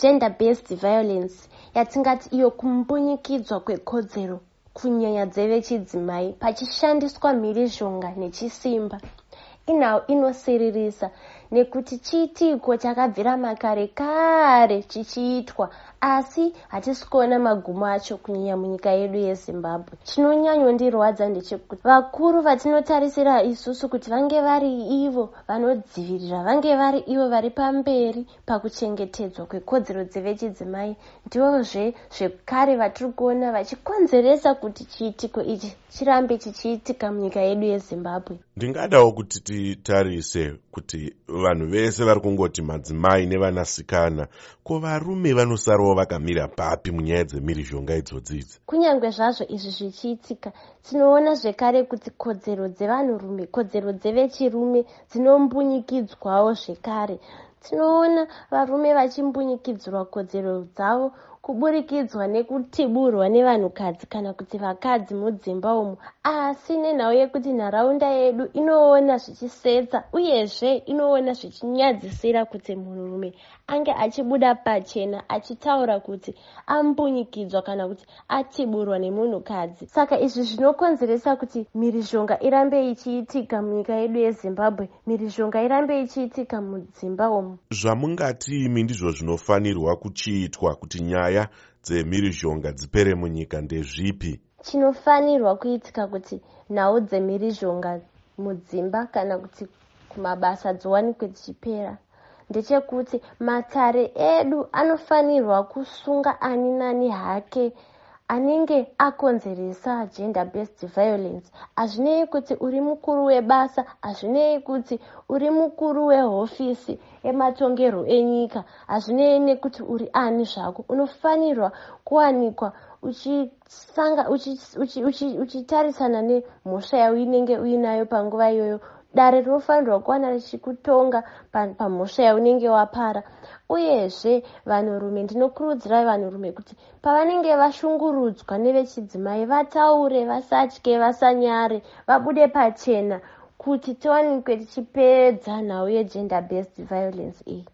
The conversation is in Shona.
gender based violence yatingati iyo kumbunyikidzwa kwekodzero kunyanya dzevechidzimai pachishandiswa mhirizhonga nechisimba. Inhau inosiririsa nekuti chiitiko chakabvira makare kare chichiitwa asi hatisi kuona magumo acho kunyanya munyika yedu yezimbabwe. Chinonyanyondirwadza ndechekuti vakuru vatinotarisira isusu kuti vange vari ivo vanodzivirira vange vari ivo vari pamberi pakuchengetedzwa kwekodzero dzevechidzimai ndivozve zvekare vatiri kuona vachikonzeresa kuti chiitiko ichi chirambe chichiitika munyika yedu yezimbabwe. Ndingadawo kuti titarise kuti vanhu vese vari kungoti madzimai nevanasikana ko varume vanosarawo vakamira papi munyaya dzemhirizhonga idzodzidzi kunyange zvazvo izvi zvichiitika tinoona zvekare kuti kodzero dzevanhurume kodzero dzevechirume dzinombunyikidzwawo zvekare tinoona varume vachimbunyikidzirwa kodzero dzavo kuburikidzwa nekutiburwa nevanhukadzi kana kuti vakadzi mudzimba umo asi nenhau yekuti nharaunda yedu inoona zvichisetsa uyezve inoona zvichinyadzisira kuti munhurume ange achibuda pachena achitaura kuti ambunyikidzwa kana kuti atiburwa nemunhukadzi. Saka izvi zvinokonzeresa kuti mhirizhonga irambe ichiitika munyika yedu yezimbabwe mhirizhonga irambe ichiitika mudzimba umo zvamungati imi ndizvo zvinofanirwa kuchiitwa kuti nyaya dzemhirizhonga dzipere munyika ndezvipi? Chinofanirwa kuitika kuti nhau dzemhirizhonga mudzimba kana kuti kumabasa dziwanikwe dzichipera. Ndechekuti matare edu anofanirwa kusunga ani nani hake anenge akonzeresa gender based violence. Hazvinei kuti uri mukuru webasa hazvinei kuti uri mukuru wehofisi ematongerwo enyika. Hazvinei nekuti uri ani zvako. Unofanirwa kuwanikwa uchitarisana nemhosva yauinenge uinayo panguva iyoyo dare rinofanirwa kuwana richikutonga pamhosva yaunenge wapara. Uyezve vanhurume ndinokurudzira vanhurume kuti pavanenge vashungurudzwa nevechidzimai vataure vasatye vasanyare vabude pachena kuti tiwanikwe tichipedza nhau yegender based violence iyi